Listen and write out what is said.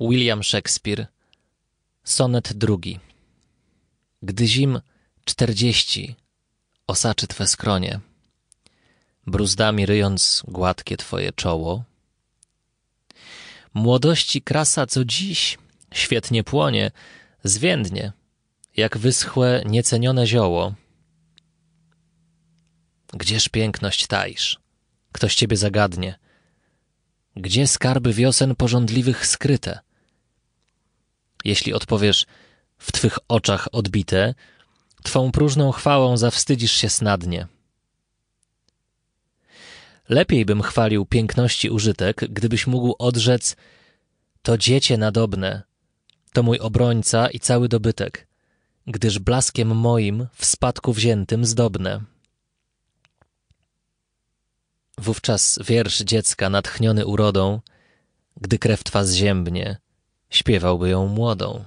William Shakespeare Sonet drugi Gdy zim czterdzieści osaczy twe skronie, bruzdami ryjąc gładkie twoje czoło, młodości krasa co dziś świetnie płonie, zwiędnie, jak wyschłe, niecenione zioło. Gdzież piękność tajsz? Ktoś ciebie zagadnie. Gdzie skarby wiosen porządliwych skryte? Jeśli odpowiesz w twych oczach odbite, twą próżną chwałą zawstydzisz się snadnie. Lepiej bym chwalił piękności użytek, gdybyś mógł odrzec to dziecię nadobne, to mój obrońca i cały dobytek, gdyż blaskiem moim w spadku wziętym zdobne. Wówczas wiersz dziecka natchniony urodą, gdy krew twa zziębnie, śpiewałby ją młodą.